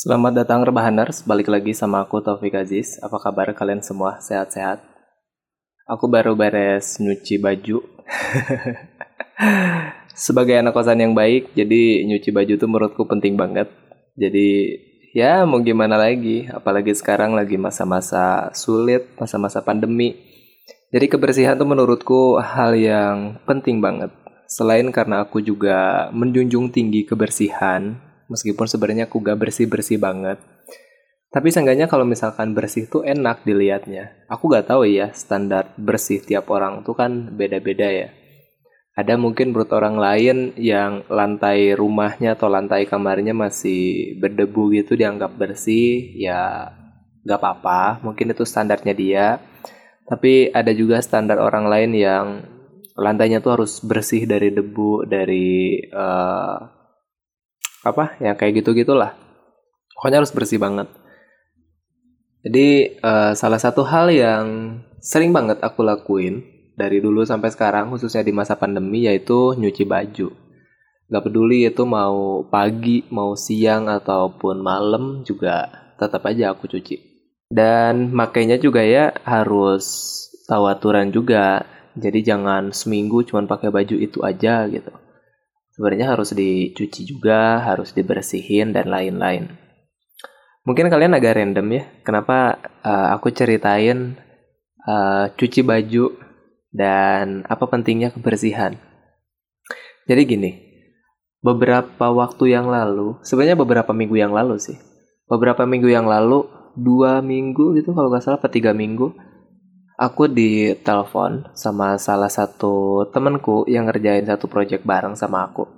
Selamat datang Rebahaners, balik lagi sama aku Taufik Aziz. Apa kabar kalian semua? Sehat-sehat? Aku baru beres nyuci baju. Sebagai anak kosan yang baik, jadi nyuci baju tuh menurutku penting banget. Jadi ya mau gimana lagi, apalagi sekarang lagi masa-masa sulit, masa-masa pandemi. Jadi kebersihan tuh menurutku hal yang penting banget. Selain karena aku juga menjunjung tinggi kebersihan, meskipun sebenarnya aku gak bersih-bersih banget. Tapi seenggaknya kalau misalkan bersih tuh enak dilihatnya. Aku gak tahu ya standar bersih tiap orang tuh kan beda-beda ya. Ada mungkin menurut orang lain yang lantai rumahnya atau lantai kamarnya masih berdebu gitu dianggap bersih, ya gak apa-apa. Mungkin itu standarnya dia. Tapi ada juga standar orang lain yang lantainya tuh harus bersih dari debu, dari uh, apa? Yang kayak gitu gitulah pokoknya harus bersih banget. Jadi uh, salah satu hal yang sering banget aku lakuin dari dulu sampai sekarang khususnya di masa pandemi yaitu nyuci baju. Gak peduli itu mau pagi mau siang ataupun malam juga tetap aja aku cuci. Dan makainya juga ya harus tahu aturan juga. Jadi jangan seminggu cuma pakai baju itu aja gitu sebenarnya harus dicuci juga, harus dibersihin dan lain-lain. Mungkin kalian agak random ya, kenapa uh, aku ceritain uh, cuci baju dan apa pentingnya kebersihan. Jadi gini, beberapa waktu yang lalu, sebenarnya beberapa minggu yang lalu sih, beberapa minggu yang lalu, dua minggu gitu kalau nggak salah, atau tiga minggu, aku ditelepon sama salah satu temenku yang ngerjain satu project bareng sama aku.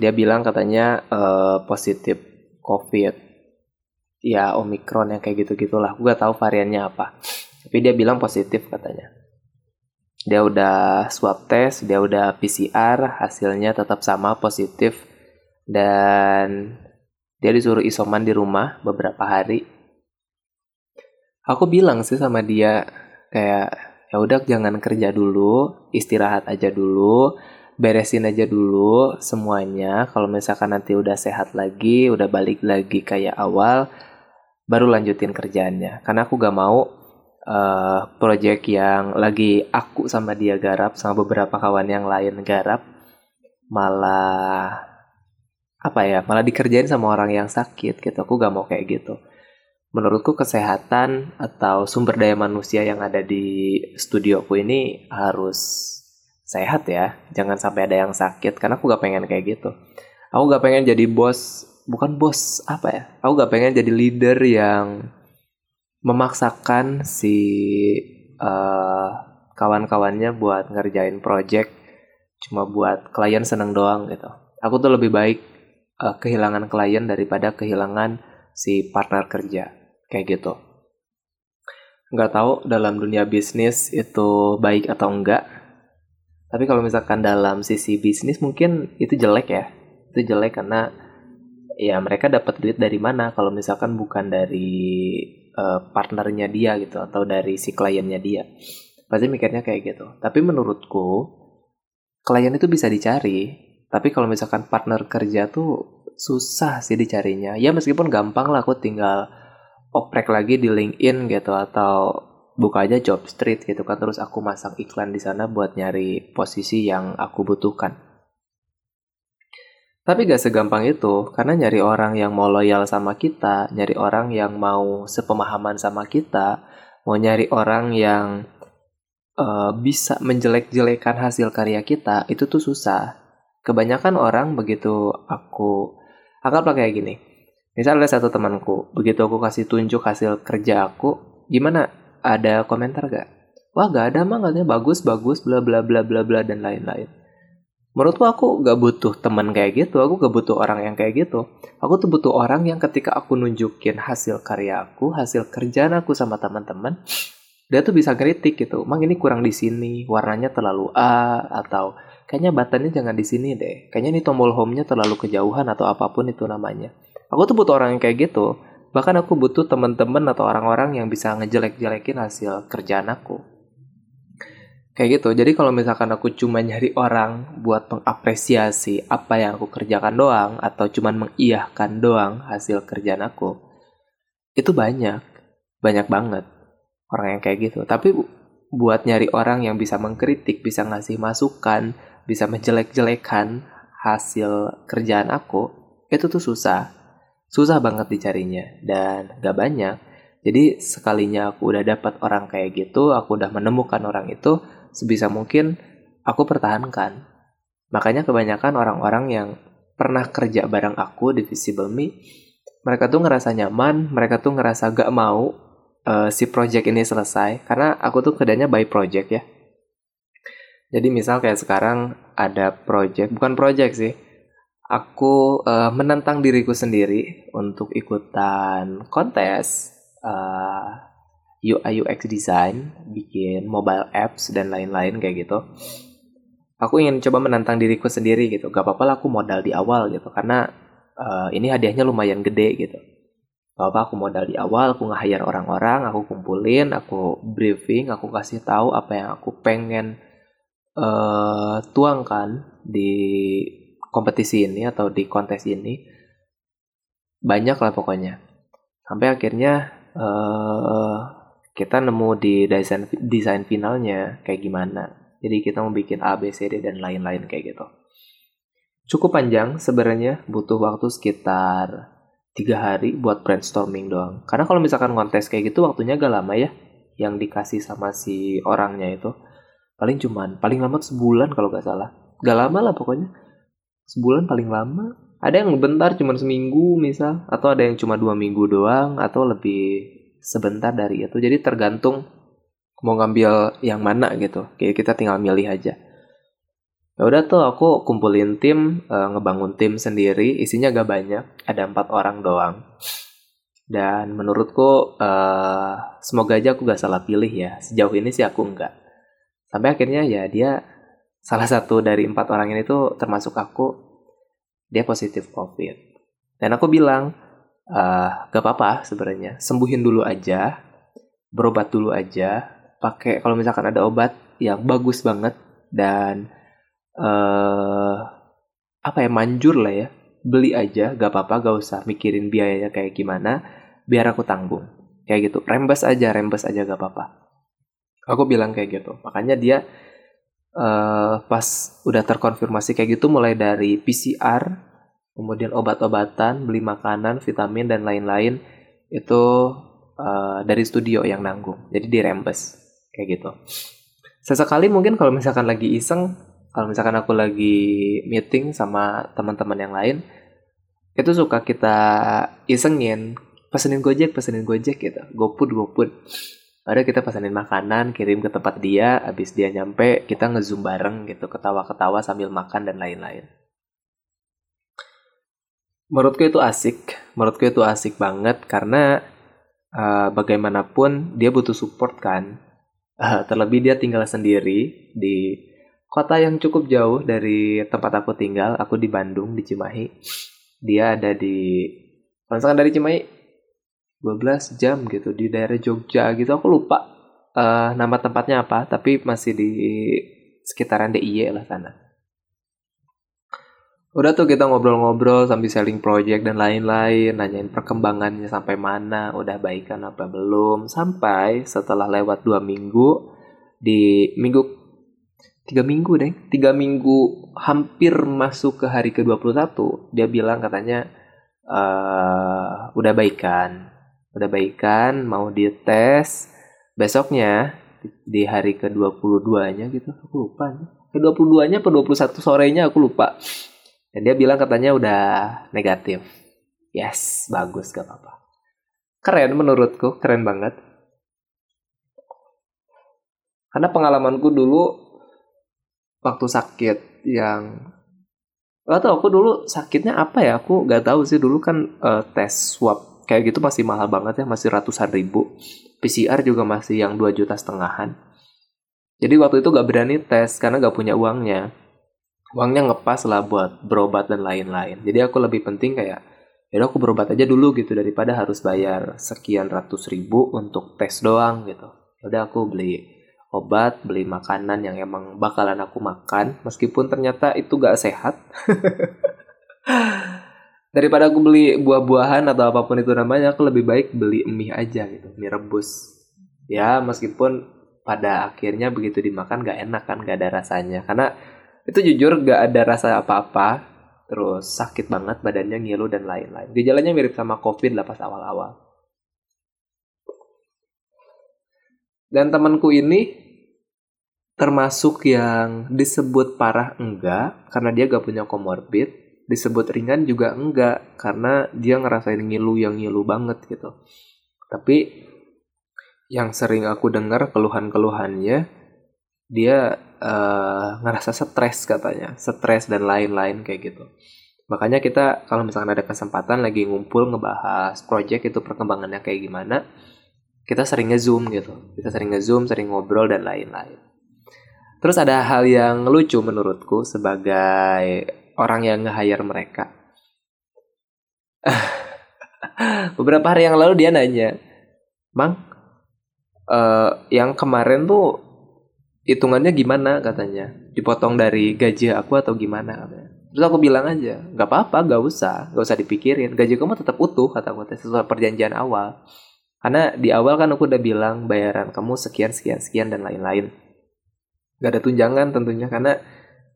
Dia bilang katanya uh, positif COVID. Ya Omikron yang kayak gitu-gitulah. Gue gak tahu variannya apa. Tapi dia bilang positif katanya. Dia udah swab test, dia udah PCR, hasilnya tetap sama positif. Dan dia disuruh isoman di rumah beberapa hari aku bilang sih sama dia kayak ya udah jangan kerja dulu istirahat aja dulu beresin aja dulu semuanya. Kalau misalkan nanti udah sehat lagi udah balik lagi kayak awal baru lanjutin kerjaannya. Karena aku gak mau uh, project yang lagi aku sama dia garap sama beberapa kawan yang lain garap malah apa ya malah dikerjain sama orang yang sakit gitu. Aku gak mau kayak gitu menurutku kesehatan atau sumber daya manusia yang ada di studioku ini harus sehat ya. Jangan sampai ada yang sakit karena aku gak pengen kayak gitu. Aku gak pengen jadi bos, bukan bos apa ya? Aku gak pengen jadi leader yang memaksakan si uh, kawan-kawannya buat ngerjain project cuma buat klien seneng doang gitu. Aku tuh lebih baik uh, kehilangan klien daripada kehilangan si partner kerja kayak gitu. Nggak tahu dalam dunia bisnis itu baik atau enggak tapi kalau misalkan dalam sisi bisnis mungkin itu jelek ya. Itu jelek karena ya mereka dapat duit dari mana? Kalau misalkan bukan dari uh, partnernya dia gitu atau dari si kliennya dia. Pasti mikirnya kayak gitu. Tapi menurutku klien itu bisa dicari. Tapi kalau misalkan partner kerja tuh susah sih dicarinya. Ya meskipun gampang lah aku tinggal oprek lagi di LinkedIn gitu atau buka aja job street gitu kan terus aku masang iklan di sana buat nyari posisi yang aku butuhkan. Tapi gak segampang itu, karena nyari orang yang mau loyal sama kita, nyari orang yang mau sepemahaman sama kita, mau nyari orang yang uh, bisa menjelek-jelekan hasil karya kita, itu tuh susah. Kebanyakan orang begitu aku anggaplah kayak gini Misal ada satu temanku, begitu aku kasih tunjuk hasil kerja aku, gimana? Ada komentar gak? Wah gak ada mah katanya bagus bagus bla bla bla bla bla dan lain-lain. Menurutku aku gak butuh teman kayak gitu, aku gak butuh orang yang kayak gitu. Aku tuh butuh orang yang ketika aku nunjukin hasil karya aku, hasil kerjaan aku sama teman-teman, dia tuh bisa kritik gitu. Mang ini kurang di sini, warnanya terlalu A atau kayaknya batannya jangan di sini deh. Kayaknya ini tombol home-nya terlalu kejauhan atau apa pun itu namanya. Aku tuh butuh orang yang kayak gitu. Bahkan aku butuh teman-teman atau orang-orang yang bisa ngejelek-jelekin hasil kerjaan aku. kayak gitu jadi kalau misalkan aku cuma nyari orang buat mengapresiasi apa yang aku kerjakan doang atau cuma mengiyahkan doang hasil kerjaan aku itu banyak banyak banget orang yang kayak gitu tapi buat nyari orang yang bisa mengkritik bisa ngasih masukan bisa menjelek-jelekan hasil kerjaan aku itu tuh susah susah banget dicarinya dan gak banyak jadi sekalinya aku udah dapat orang kayak gitu aku udah menemukan orang itu sebisa mungkin aku pertahankan. Makanya kebanyakan orang-orang yang pernah kerja bareng aku di Visible Me, mereka tuh ngerasa nyaman, mereka tuh ngerasa gak mau uh, si project ini selesai, karena aku tuh kerjanya by project ya. Jadi misal kayak sekarang ada project, bukan project sih, aku uh, menentang diriku sendiri untuk ikutan kontes uh, UI UX design, bikin mobile apps dan lain-lain kayak gitu. Aku ingin coba menantang diriku sendiri gitu. Gak apa-apa lah aku modal di awal gitu karena uh, ini hadiahnya lumayan gede gitu. Gak apa aku modal di awal, aku nge-hire orang-orang, aku kumpulin, aku briefing, aku kasih tahu apa yang aku pengen uh, tuangkan di kompetisi ini atau di kontes ini. Banyak lah pokoknya. Sampai akhirnya uh, kita nemu di desain desain finalnya kayak gimana. Jadi kita mau bikin A, B, C, D dan lain-lain kayak gitu. Cukup panjang sebenarnya, butuh waktu sekitar tiga hari buat brainstorming doang. Karena kalau misalkan kontes kayak gitu waktunya agak lama ya, yang dikasih sama si orangnya itu. Paling cuman, paling lama sebulan kalau gak salah. Gak lama lah pokoknya. Sebulan paling lama. Ada yang bentar cuman seminggu misal, atau ada yang cuma dua minggu doang, atau lebih sebentar dari itu. Jadi tergantung mau ngambil yang mana gitu. Kayak kita tinggal milih aja. Ya udah tuh aku kumpulin tim, e, ngebangun tim sendiri, isinya gak banyak, ada empat orang doang. Dan menurutku e, semoga aja aku gak salah pilih ya. Sejauh ini sih aku enggak. Sampai akhirnya ya dia salah satu dari empat orang ini tuh termasuk aku, dia positif COVID. Dan aku bilang, uh, gak apa-apa sebenarnya sembuhin dulu aja berobat dulu aja pakai kalau misalkan ada obat yang bagus banget dan uh, apa ya manjur lah ya beli aja gak apa-apa gak usah mikirin biayanya kayak gimana biar aku tanggung kayak gitu rembes aja rembes aja gak apa-apa aku bilang kayak gitu makanya dia uh, pas udah terkonfirmasi kayak gitu mulai dari PCR kemudian obat-obatan, beli makanan, vitamin dan lain-lain itu uh, dari studio yang nanggung. Jadi dirembes kayak gitu. Sesekali mungkin kalau misalkan lagi iseng, kalau misalkan aku lagi meeting sama teman-teman yang lain, itu suka kita isengin, pesenin Gojek, pesenin Gojek gitu, GoFood, GoFood. Ada kita pesenin makanan, kirim ke tempat dia, habis dia nyampe, kita ngezoom bareng gitu, ketawa-ketawa sambil makan dan lain-lain. Menurutku itu asik. Menurutku itu asik banget karena uh, bagaimanapun dia butuh support kan. Uh, terlebih dia tinggal sendiri di kota yang cukup jauh dari tempat aku tinggal. Aku di Bandung di Cimahi. Dia ada di misalkan dari Cimahi 12 jam gitu di daerah Jogja gitu. Aku lupa uh, nama tempatnya apa tapi masih di sekitaran DIY lah sana. Udah tuh kita ngobrol-ngobrol sambil selling project dan lain-lain, nanyain perkembangannya sampai mana, udah baikan apa belum, sampai setelah lewat dua minggu di minggu tiga minggu deh, tiga minggu hampir masuk ke hari ke 21 dia bilang katanya uh, udah baikan, udah baikan, mau dites besoknya di hari ke 22 nya gitu, aku lupa. Ke 22 nya ke 21 sorenya aku lupa dan dia bilang katanya udah negatif. Yes, bagus gak apa-apa. Keren menurutku, keren banget. Karena pengalamanku dulu waktu sakit yang Gak tau aku dulu sakitnya apa ya Aku gak tahu sih dulu kan uh, tes swab Kayak gitu masih mahal banget ya Masih ratusan ribu PCR juga masih yang 2 juta setengahan Jadi waktu itu gak berani tes Karena gak punya uangnya uangnya ngepas lah buat berobat dan lain-lain. Jadi aku lebih penting kayak ya aku berobat aja dulu gitu daripada harus bayar sekian ratus ribu untuk tes doang gitu. Udah aku beli obat, beli makanan yang emang bakalan aku makan, meskipun ternyata itu gak sehat. Daripada aku beli buah-buahan atau apa pun itu namanya, aku lebih baik beli mie aja gitu, mie rebus. Ya, meskipun pada akhirnya begitu dimakan gak enak kan, gak ada rasanya. Karena itu jujur gak ada rasa apa-apa, terus sakit banget badannya ngilu dan lain-lain. Gejalanya mirip sama covid lah pas awal-awal. Dan temanku ini termasuk yang disebut parah enggak karena dia gak punya komorbid disebut ringan juga enggak karena dia ngerasain ngilu yang ngilu banget gitu. Tapi yang sering aku dengar keluhan-keluhannya dia uh, ngerasa stres katanya stres dan lain-lain kayak gitu. Makanya kita kalau misalkan ada kesempatan lagi ngumpul ngebahas project itu perkembangannya kayak gimana kita sering nge-zoom gitu. Kita sering nge-zoom sering ngobrol dan lain-lain. Terus ada hal yang lucu menurutku sebagai orang yang nge-hire mereka. Beberapa hari yang lalu dia nanya, Bang, uh, yang kemarin tuh hitungannya gimana katanya? Dipotong dari gaji aku atau gimana katanya. Terus aku bilang aja, gak apa-apa, gak usah, gak usah dipikirin. Gaji kamu tetap utuh, kata aku sesuai perjanjian awal. Karena di awal kan aku udah bilang bayaran kamu sekian, sekian, sekian, dan lain-lain gak ada tunjangan tentunya karena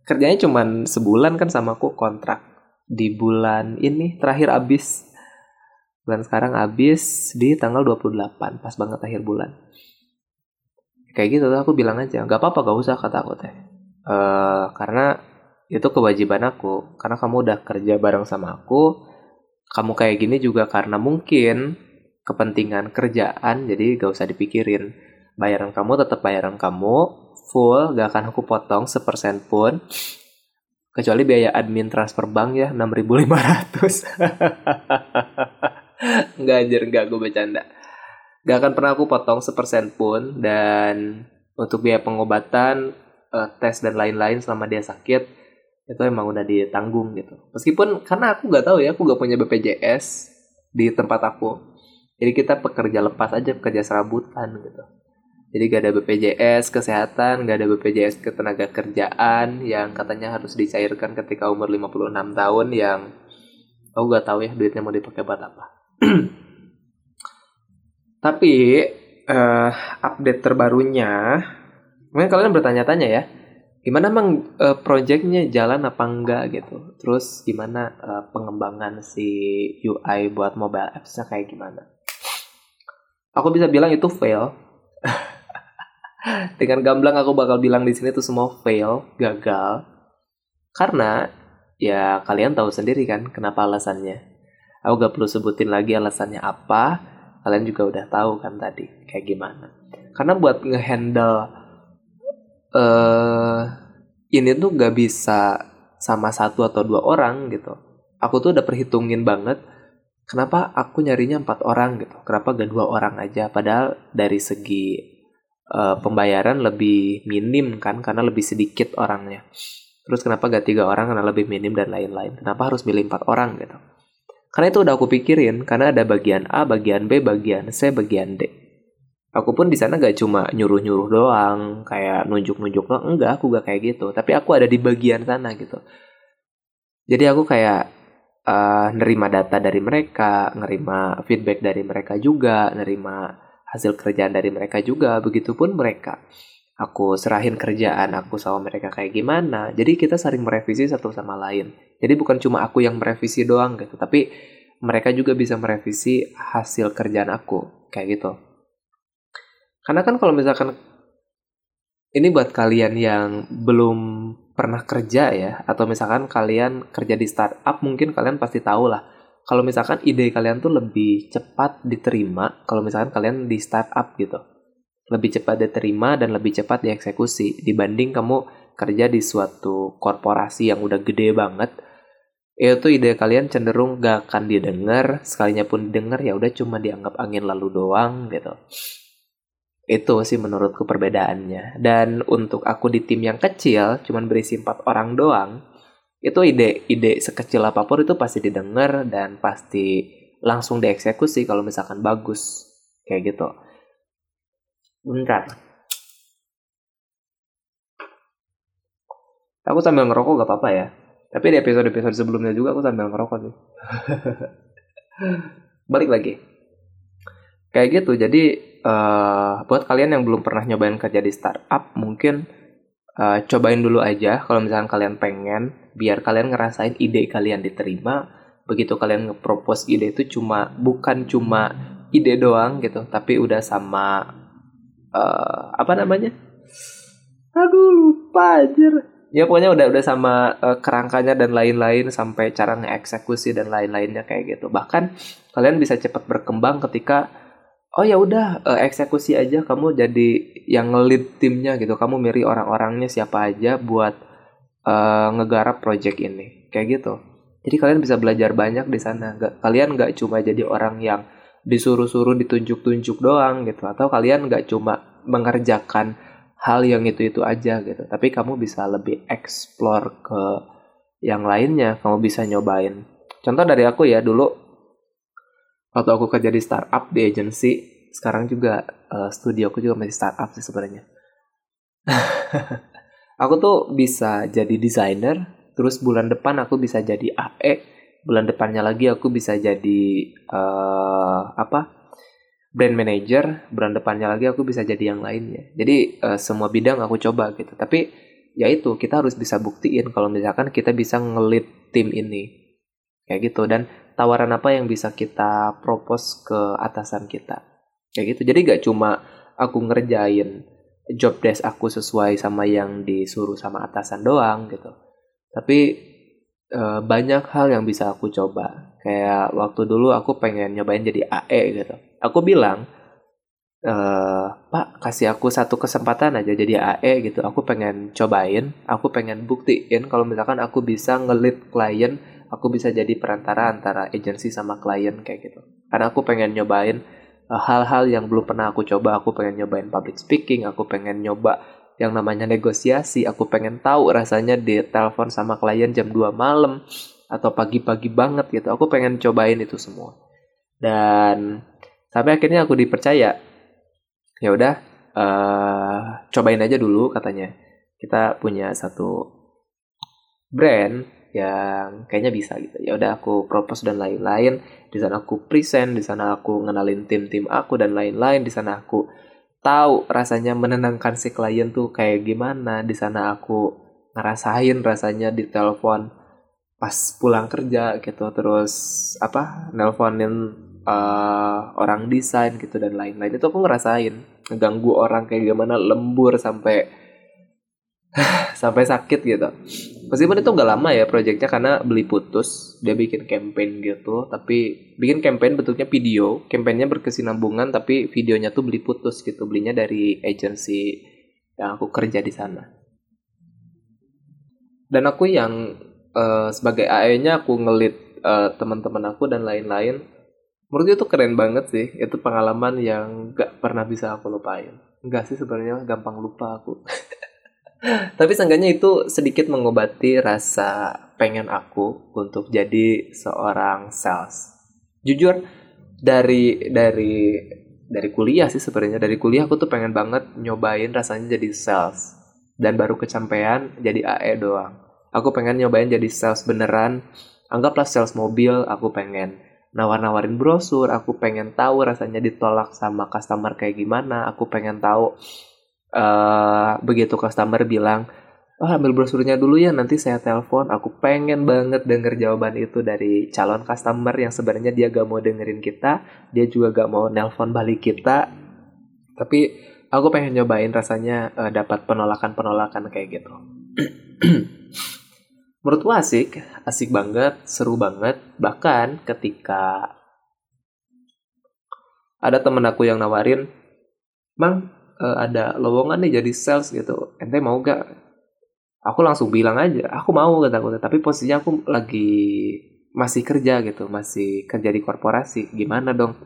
kerjanya cuma sebulan kan sama aku kontrak di bulan ini terakhir abis bulan sekarang abis di tanggal 28 pas banget akhir bulan. Kayak gitu tuh aku bilang aja nggak apa-apa gak usah kata aku teh. Uh, karena itu kewajiban aku karena kamu udah kerja bareng sama aku kamu kayak gini juga karena mungkin kepentingan kerjaan jadi gak usah dipikirin. Bayaran kamu tetap bayaran kamu full gak akan aku potong sepersen pun. Kecuali biaya admin transfer bank ya 6500 nggak anjir nggak gue bercanda. Gak akan pernah aku potong sepersen pun dan untuk biaya pengobatan uh, tes dan lain-lain selama dia sakit itu emang udah ditanggung gitu. Meskipun karena aku nggak tahu ya aku gak punya BPJS di tempat aku. Jadi kita pekerja lepas aja pekerja serabutan gitu jadi gak ada BPJS kesehatan, gak ada BPJS ketenaga kerjaan yang katanya harus dicairkan ketika umur 56 tahun yang aku gak tahu ya duitnya mau dipakai buat apa. Tapi uh, update terbarunya, mungkin kalian bertanya-tanya ya, gimana emang uh, projectnya jalan apa enggak gitu. Terus gimana uh, pengembangan si UI buat mobile apps-nya kayak gimana. Aku bisa bilang itu fail. Dengan gamblang aku bakal bilang di sini tuh semua fail, gagal. Karena ya kalian tahu sendiri kan kenapa alasannya. Aku gak perlu sebutin lagi alasannya apa. Kalian juga udah tahu kan tadi kayak gimana. Karena buat ngehandle uh, ini tuh gak bisa sama satu atau dua orang gitu. Aku tuh udah perhitungin banget kenapa aku nyarinya empat orang gitu. Kenapa gak dua orang aja? Padahal dari segi uh, pembayaran lebih minim kan karena lebih sedikit orangnya. Terus kenapa gak tiga orang karena lebih minim dan lain-lain? Kenapa harus milih empat orang gitu? Karena itu udah aku pikirin karena ada bagian A, bagian B, bagian C, bagian D. Aku pun di sana gak cuma nyuruh-nyuruh doang, kayak nunjuk-nunjuk doang. Enggak, aku gak kayak gitu. Tapi aku ada di bagian sana gitu. Jadi aku kayak uh, nerima data dari mereka, nerima feedback dari mereka juga, nerima hasil kerjaan dari mereka juga, begitupun mereka. Aku serahin kerjaan aku sama mereka kayak gimana. Jadi kita saling merevisi satu sama lain. Jadi bukan cuma aku yang merevisi doang gitu, tapi mereka juga bisa merevisi hasil kerjaan aku kayak gitu. Karena kan kalau misalkan ini buat kalian yang belum pernah kerja ya, atau misalkan kalian kerja di startup, mungkin kalian pasti tahu lah kalau misalkan ide kalian tuh lebih cepat diterima kalau misalkan kalian di startup gitu. Lebih cepat diterima dan lebih cepat dieksekusi dibanding kamu kerja di suatu korporasi yang udah gede banget. Itu ide kalian cenderung gak akan didengar sekalinya pun didengar ya udah cuma dianggap angin lalu doang gitu. Itu sih menurutku perbedaannya. Dan untuk aku di tim yang kecil cuman berisi empat orang doang itu ide ide sekecil apa pun itu pasti didengar dan pasti langsung dieksekusi kalau misalkan bagus. Kayak gitu. Bentar aku sambil ngerokok gak apa-apa ya. Tapi di episode-episode sebelumnya juga aku sambil ngerokok sih. Balik lagi. Kayak gitu. Jadi uh, buat kalian yang belum pernah nyobain kerja di startup mungkin uh, cobain dulu aja kalau misalkan kalian pengen biar kalian ngerasain ide kalian diterima. Begitu kalian nge-propose ide itu cuma bukan cuma ide doang gitu, tapi udah sama uh, apa namanya? Aduh lupa aja ya pokoknya udah udah sama uh, kerangkanya dan lain-lain sampai cara ngeeksekusi dan lain-lainnya kayak gitu bahkan kalian bisa cepat berkembang ketika oh ya udah uh, eksekusi aja kamu jadi yang ngelit timnya gitu. Kamu miri orang-orangnya siapa aja buat uh, ngegarap project ini. Kayak gitu. Jadi kalian bisa belajar banyak di sana. Gak, kalian nggak cuma jadi orang yang disuruh-suruh ditunjuk-tunjuk doang gitu. Atau kalian nggak cuma mengerjakan hal yang itu-itu aja gitu. Tapi kamu bisa lebih explore ke yang lainnya, kamu bisa nyobain. Contoh dari aku ya dulu waktu aku kerja di startup di agency, sekarang juga uh, studio aku juga masih startup sih sebenarnya. aku tuh bisa jadi desainer, terus bulan depan aku bisa jadi AE, bulan depannya lagi aku bisa jadi uh, apa? brand manager bulan depannya lagi aku bisa jadi yang lainnya jadi uh, semua bidang aku coba gitu tapi ya itu kita harus bisa buktiin kalau misalkan kita bisa ngelit tim ini kayak gitu dan tawaran apa yang bisa kita propose ke atasan kita? Kayak gitu. Jadi gak cuma aku ngerjain job desk aku sesuai sama yang disuruh sama atasan doang gitu. Tapi uh, banyak hal yang bisa aku coba. Kayak waktu dulu aku pengen nyobain jadi AE gitu. Aku bilang e, Pak kasih aku satu kesempatan aja jadi AE gitu. Aku pengen cobain aku pengen buktiin kalau misalkan aku bisa ngelit klien aku bisa jadi perantara antara agensi sama klien kayak gitu. Karena aku pengen nyobain eh, hal-hal yang belum pernah aku coba. Aku pengen nyobain public speaking aku pengen nyoba yang namanya negosiasi. Aku pengen tahu rasanya di telepon sama klien jam 2 malam atau pagi-pagi banget gitu. Aku pengen cobain itu semua. Dan sampai akhirnya aku dipercaya ya udah uh, cobain aja dulu katanya. Kita punya satu brand yang kayaknya bisa gitu. Ya udah aku propose dan lain-lain. Di sana aku present di sana aku ngenalin tim-tim aku dan lain-lain. Di sana aku tahu rasanya menenangkan si klien tuh kayak gimana. Di sana aku ngerasain rasanya di telepon pas pulang kerja gitu. Terus apa nelponin uh, orang desain gitu dan lain-lain. Itu aku ngerasain ngeganggu orang kayak gimana lembur sampai sampai sakit gitu. Meskipun itu nggak lama ya proyeknya karena beli putus dia bikin campaign gitu. Tapi bikin campaign bentuknya video campaignnya berkesinambungan tapi videonya tuh beli putus gitu. Belinya dari agency yang aku kerja di sana. Dan aku yang uh, sebagai AE-nya aku ngelit uh, teman-teman aku dan lain-lain. Menurut itu keren banget sih. Itu pengalaman yang gak pernah bisa aku lupain. Enggak sih sebenarnya gampang lupa aku tapi seenggaknya itu sedikit mengobati rasa pengen aku untuk jadi seorang sales. Jujur dari dari dari kuliah sih sebenarnya. Dari kuliah aku tuh pengen banget nyobain rasanya jadi sales. Dan baru kecampean jadi AE doang. Aku pengen nyobain jadi sales beneran. Anggaplah sales mobil aku pengen nawar-nawarin brosur. Aku pengen tahu rasanya ditolak sama customer kayak gimana. Aku pengen tahu uh, begitu customer bilang oh ambil brosurnya dulu ya nanti saya telepon. Aku pengen banget denger jawaban itu dari calon customer yang sebenarnya dia gak mau dengerin kita dia juga gak mau nelpon balik kita. Tapi aku pengen nyobain rasanya uh, dapat penolakan-penolakan kayak gitu. Menurutku asik asik banget seru banget. Bahkan ketika ada temen aku yang nawarin bang uh, ada lowongan nih jadi sales gitu. Ente mau gak aku langsung bilang aja aku mau kata aku. Tapi posisinya aku lagi masih kerja gitu masih kerja di korporasi. Gimana dong?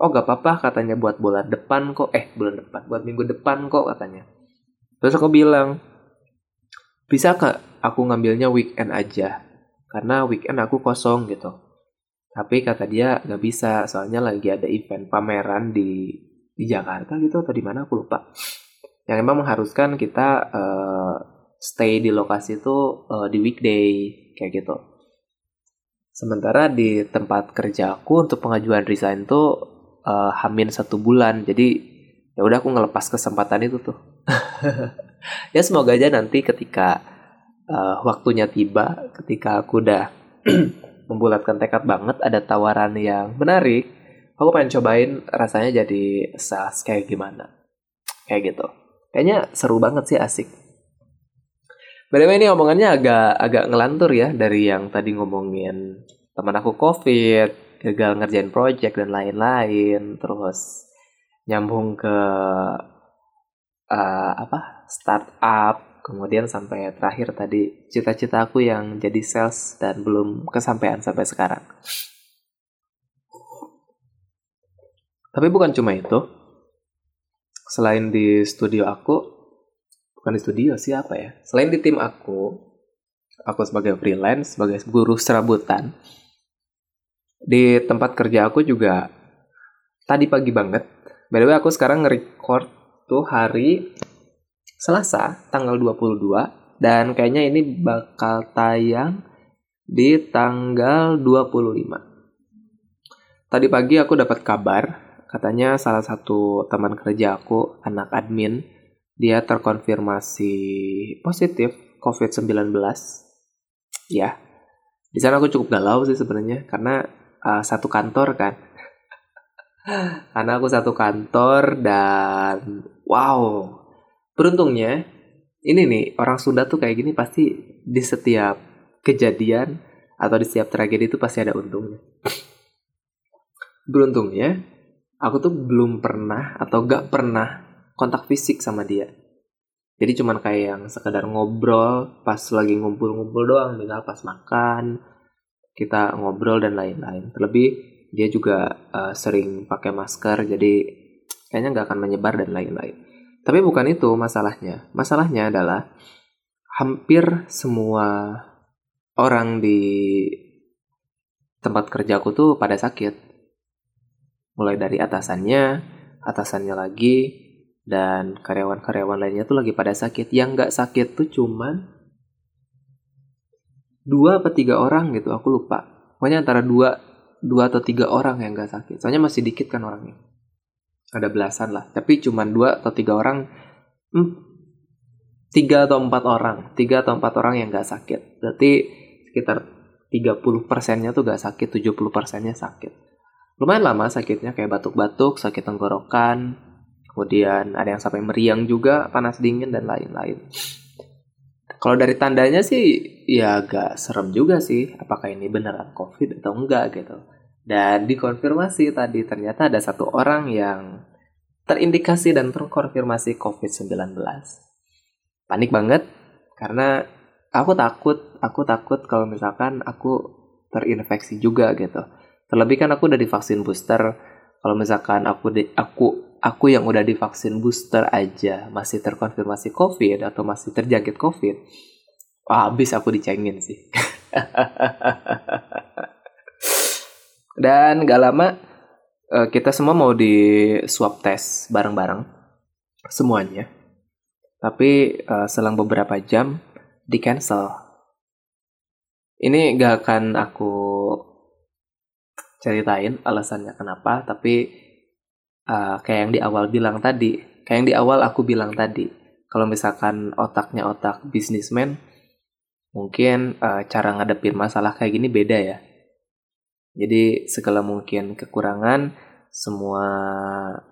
Oh gak apa-apa katanya buat bulan depan kok. Eh bulan depan buat minggu depan kok katanya. Terus aku bilang bisa kak aku ngambilnya weekend aja? Karena weekend aku kosong gitu. Tapi kata dia nggak bisa soalnya lagi ada event pameran di di Jakarta gitu atau di mana aku lupa yang emang mengharuskan kita uh, stay di lokasi itu uh, di weekday kayak gitu. Sementara di tempat kerja aku untuk pengajuan resign tuh uh, hamin satu bulan, jadi ya udah aku ngelepas kesempatan itu tuh. ya semoga aja nanti ketika uh, waktunya tiba, ketika aku udah membulatkan tekad banget, ada tawaran yang menarik, aku pengen cobain rasanya jadi sales kayak gimana, kayak gitu. Kayaknya seru banget sih asik. By ini omongannya agak agak ngelantur ya dari yang tadi ngomongin teman aku covid, gagal ngerjain project dan lain-lain, terus nyambung ke uh, apa startup, kemudian sampai terakhir tadi cita-cita aku yang jadi sales dan belum kesampaian sampai sekarang. Tapi bukan cuma itu. Selain di studio aku, bukan di studio sih apa ya? Selain di tim aku aku sebagai freelance sebagai guru serabutan di tempat kerja aku juga tadi pagi banget. By the way aku sekarang nge-record tuh hari Selasa tanggal 22 dan kayaknya ini bakal tayang di tanggal 25 tadi pagi aku dapat kabar katanya salah satu teman kerja aku anak admin dia terkonfirmasi positif COVID-19. Ya, di sana aku cukup galau sih sebenarnya karena uh, satu kantor kan. karena aku satu kantor dan wow, beruntungnya ini nih orang Sunda tuh kayak gini pasti di setiap kejadian atau di setiap tragedi itu pasti ada untungnya. Beruntungnya aku tuh belum pernah atau gak pernah kontak fisik sama dia. Jadi cuman kayak yang sekedar ngobrol pas lagi ngumpul-ngumpul doang. Misal pas makan kita ngobrol dan lain-lain. Terlebih dia juga uh, sering pakai masker jadi kayaknya nggak akan menyebar dan lain-lain. Tapi bukan itu masalahnya. Masalahnya adalah hampir semua orang di tempat kerjaku tuh pada sakit mulai dari atasannya atasannya lagi dan karyawan-karyawan lainnya tuh lagi pada sakit. Yang nggak sakit tuh cuman dua atau tiga orang gitu, aku lupa. Pokoknya antara dua, dua atau tiga orang yang nggak sakit. Soalnya masih dikit kan orangnya. Ada belasan lah, tapi cuman dua atau tiga orang, hmm, tiga atau empat orang, tiga atau empat orang yang nggak sakit. Berarti sekitar 30 persennya tuh gak sakit, 70 persennya sakit. Lumayan lama sakitnya kayak batuk-batuk, sakit tenggorokan, Kemudian ada yang sampai meriang juga, panas dingin dan lain-lain. Kalau dari tandanya sih ya agak serem juga sih apakah ini beneran COVID atau enggak gitu. Dan dikonfirmasi tadi ternyata ada satu orang yang terindikasi dan terkonfirmasi COVID-19. Panik banget karena aku takut, aku takut kalau misalkan aku terinfeksi juga gitu. Terlebih kan aku udah divaksin booster. Kalau misalkan aku di, aku aku yang udah divaksin booster aja masih terkonfirmasi COVID atau masih terjangkit COVID, wah, habis aku dicengin sih. Dan gak lama eh, kita semua mau di swab test bareng-bareng semuanya. Tapi uh, selang beberapa jam di cancel. Ini gak akan aku ceritain alasannya kenapa, tapi uh, kayak yang di awal bilang tadi, kayak yang di awal aku bilang tadi, kalau misalkan otaknya otak bisnismen, mungkin uh, cara ngadepin masalah kayak gini beda ya. Jadi segala mungkin kekurangan, semua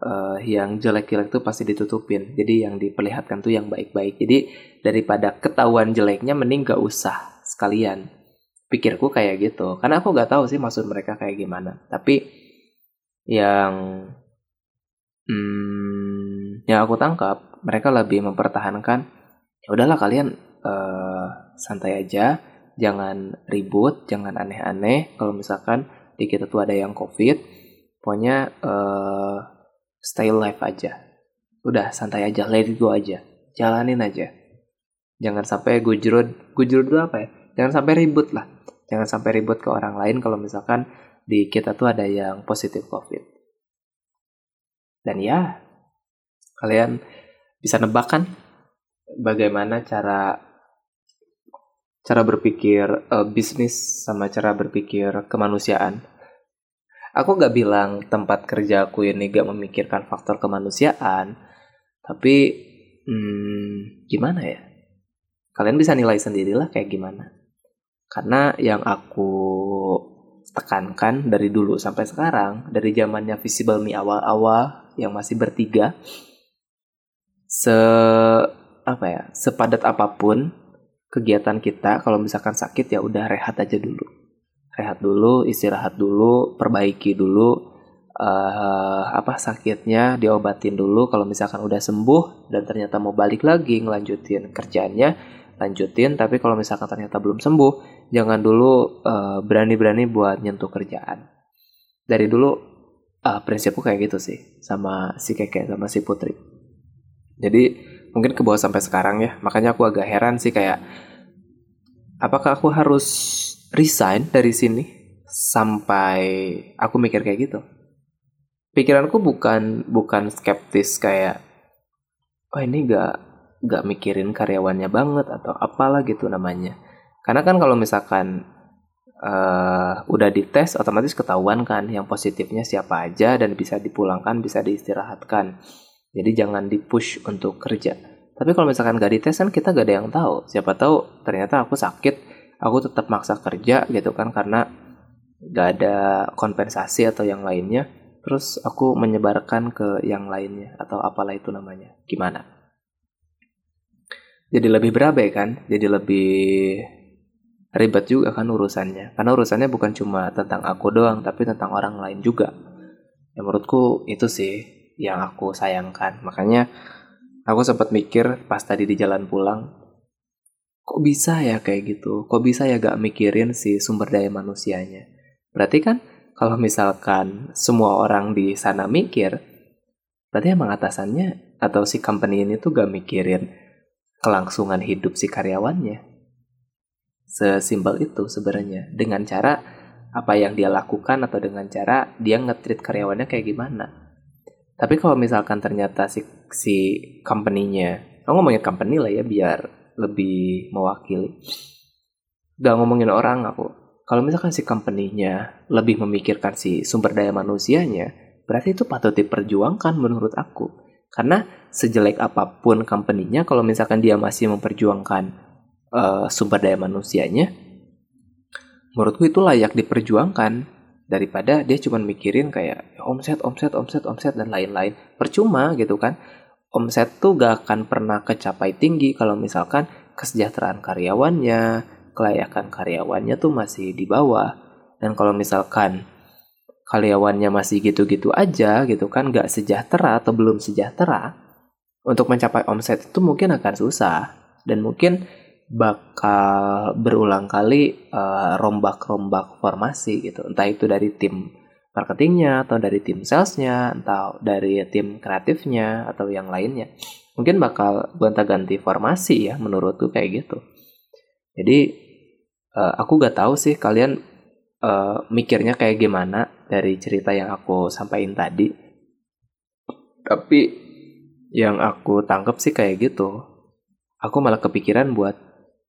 uh, yang jelek-jelek tuh pasti ditutupin. Jadi yang diperlihatkan tuh yang baik-baik. Jadi daripada ketahuan jeleknya, mending gak usah sekalian. Pikirku kayak gitu. Karena aku gak tahu sih maksud mereka kayak gimana. Tapi yang hmm, yang aku tangkap mereka lebih mempertahankan ya udahlah kalian uh, santai aja jangan ribut jangan aneh-aneh. Kalau misalkan di kita tuh ada yang covid pokoknya uh, stay live aja. Udah santai aja let go aja. Jalanin aja. Jangan sampai gujrut gujrut itu apa ya? Jangan sampai ribut lah jangan sampai ribut ke orang lain kalau misalkan di kita tuh ada yang positif covid dan ya, kalian bisa nebak kan bagaimana cara cara berpikir uh, bisnis sama cara berpikir kemanusiaan. Aku gak bilang tempat kerja aku ini gak memikirkan faktor kemanusiaan, tapi hmm, gimana ya? Kalian bisa nilai sendirilah kayak gimana. Karena yang aku tekankan dari dulu sampai sekarang, dari zamannya Visible Me awal-awal yang masih bertiga, se apa ya, sepadat apa pun kegiatan kita kalau misalkan sakit ya udah rehat aja dulu. Rehat dulu istirahat dulu perbaiki dulu uh, apa sakitnya diobatin dulu. Kalau misalkan udah sembuh dan ternyata mau balik lagi ngelanjutin kerjaannya lanjutin tapi kalau misalkan ternyata belum sembuh jangan dulu uh, berani-berani buat nyentuh kerjaan. Dari dulu uh, prinsipku kayak gitu sih sama si keke sama si putri. Jadi mungkin ke bawah sampai sekarang ya makanya aku agak heran sih kayak apakah aku harus resign dari sini sampai aku mikir kayak gitu? Pikiranku bukan bukan skeptis kayak oh ini gak gak mikirin karyawannya banget atau apalah gitu namanya karena kan kalau misalkan uh, udah dites otomatis ketahuan kan yang positifnya siapa aja dan bisa dipulangkan bisa diistirahatkan jadi jangan dipush untuk kerja. Tapi kalau misalkan gak dites kan kita gak ada yang tahu. Siapa tahu ternyata aku sakit, aku tetap maksa kerja gitu kan karena gak ada kompensasi atau yang lainnya. Terus aku menyebarkan ke yang lainnya atau apalah itu namanya. Gimana? Jadi lebih berabe kan? Jadi lebih ribet juga kan urusannya. Karena urusannya bukan cuma tentang aku doang, tapi tentang orang lain juga. Ya menurutku itu sih yang aku sayangkan. Makanya aku sempat mikir pas tadi di jalan pulang, kok bisa ya kayak gitu? Kok bisa ya gak mikirin si sumber daya manusianya? Berarti kan kalau misalkan semua orang di sana mikir, berarti emang atasannya atau si company ini tuh gak mikirin kelangsungan hidup si karyawannya. Sesimpel itu sebenarnya dengan cara apa yang dia lakukan atau dengan cara dia ngetrit karyawannya kayak gimana. Tapi kalau misalkan ternyata si si company-nya, aku ngomongin company lah ya biar lebih mewakili. Gak ngomongin orang aku. Kalau misalkan si company-nya lebih memikirkan si sumber daya manusianya, berarti itu patut diperjuangkan menurut aku. Karena sejelek apa pun company-nya, kalau misalkan dia masih memperjuangkan uh, sumber daya manusianya, menurutku itu layak diperjuangkan. Daripada dia cuma mikirin kayak ya, omset omset omset omset dan lain-lain. Percuma gitu kan. Omset tuh gak akan pernah kecapai tinggi kalau misalkan kesejahteraan karyawannya kelayakan karyawannya tuh masih di bawah. Dan kalau misalkan karyawannya masih gitu-gitu aja gitu kan gak sejahtera atau belum sejahtera untuk mencapai omset itu mungkin akan susah. Dan mungkin bakal berulang kali uh, rombak-rombak formasi gitu. Entah itu dari tim marketingnya atau dari tim salesnya atau dari tim kreatifnya atau yang lainnya. Mungkin bakal gonta-ganti formasi ya menurutku kayak gitu. Jadi uh, aku gak tahu sih kalian uh, mikirnya kayak gimana dari cerita yang aku sampaikan tadi? Tapi yang aku tangkap sih kayak gitu. Aku malah kepikiran buat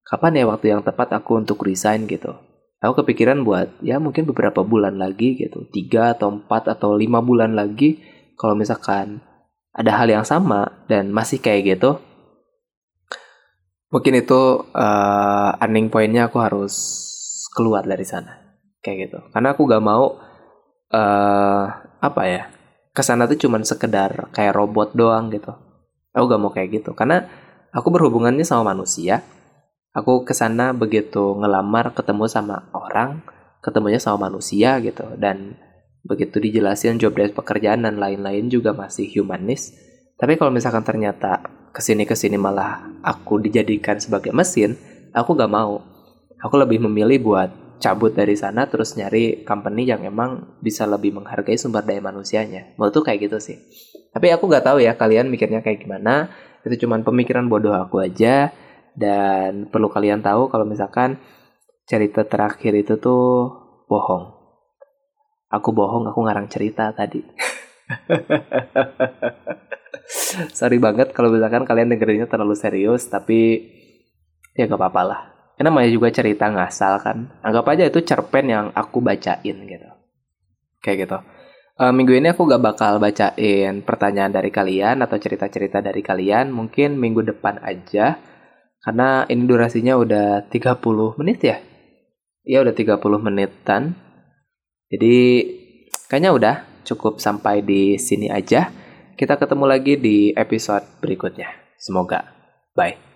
kapan ya waktu yang tepat aku untuk resign gitu. Aku kepikiran buat ya mungkin beberapa bulan lagi gitu, tiga atau empat atau lima bulan lagi kalau misalkan ada hal yang sama dan masih kayak gitu, mungkin itu uh, earning pointnya aku harus keluar dari sana kayak gitu. Karena aku gak mau uh, apa ya ke sana tuh cuman sekedar kayak robot doang gitu. Aku gak mau kayak gitu. Karena aku berhubungannya sama manusia. Aku ke sana begitu ngelamar ketemu sama orang ketemunya sama manusia gitu. Dan begitu dijelasin job desk pekerjaan dan lain-lain juga masih humanis. Tapi kalau misalkan ternyata ke sini ke sini malah aku dijadikan sebagai mesin aku gak mau. Aku lebih memilih buat cabut dari sana terus nyari company yang emang bisa lebih menghargai sumber daya manusianya menurut tuh kayak gitu sih tapi aku gak tahu ya kalian mikirnya kayak gimana itu cuman pemikiran bodoh aku aja dan perlu kalian tahu kalau misalkan cerita terakhir itu tuh bohong. Aku bohong, aku ngarang cerita tadi. Sorry banget kalau misalkan kalian dengerinnya terlalu serius, tapi ya gak apa-apa lah. Ini namanya juga cerita ngasal kan. Anggap aja itu cerpen yang aku bacain gitu. Kayak gitu. Uh, minggu ini aku gak bakal bacain pertanyaan dari kalian atau cerita-cerita dari kalian. Mungkin minggu depan aja. Karena ini durasinya udah 30 menit ya. Iya udah 30 menitan. Jadi kayaknya udah cukup sampai di sini aja. Kita ketemu lagi di episode berikutnya. Semoga. Bye.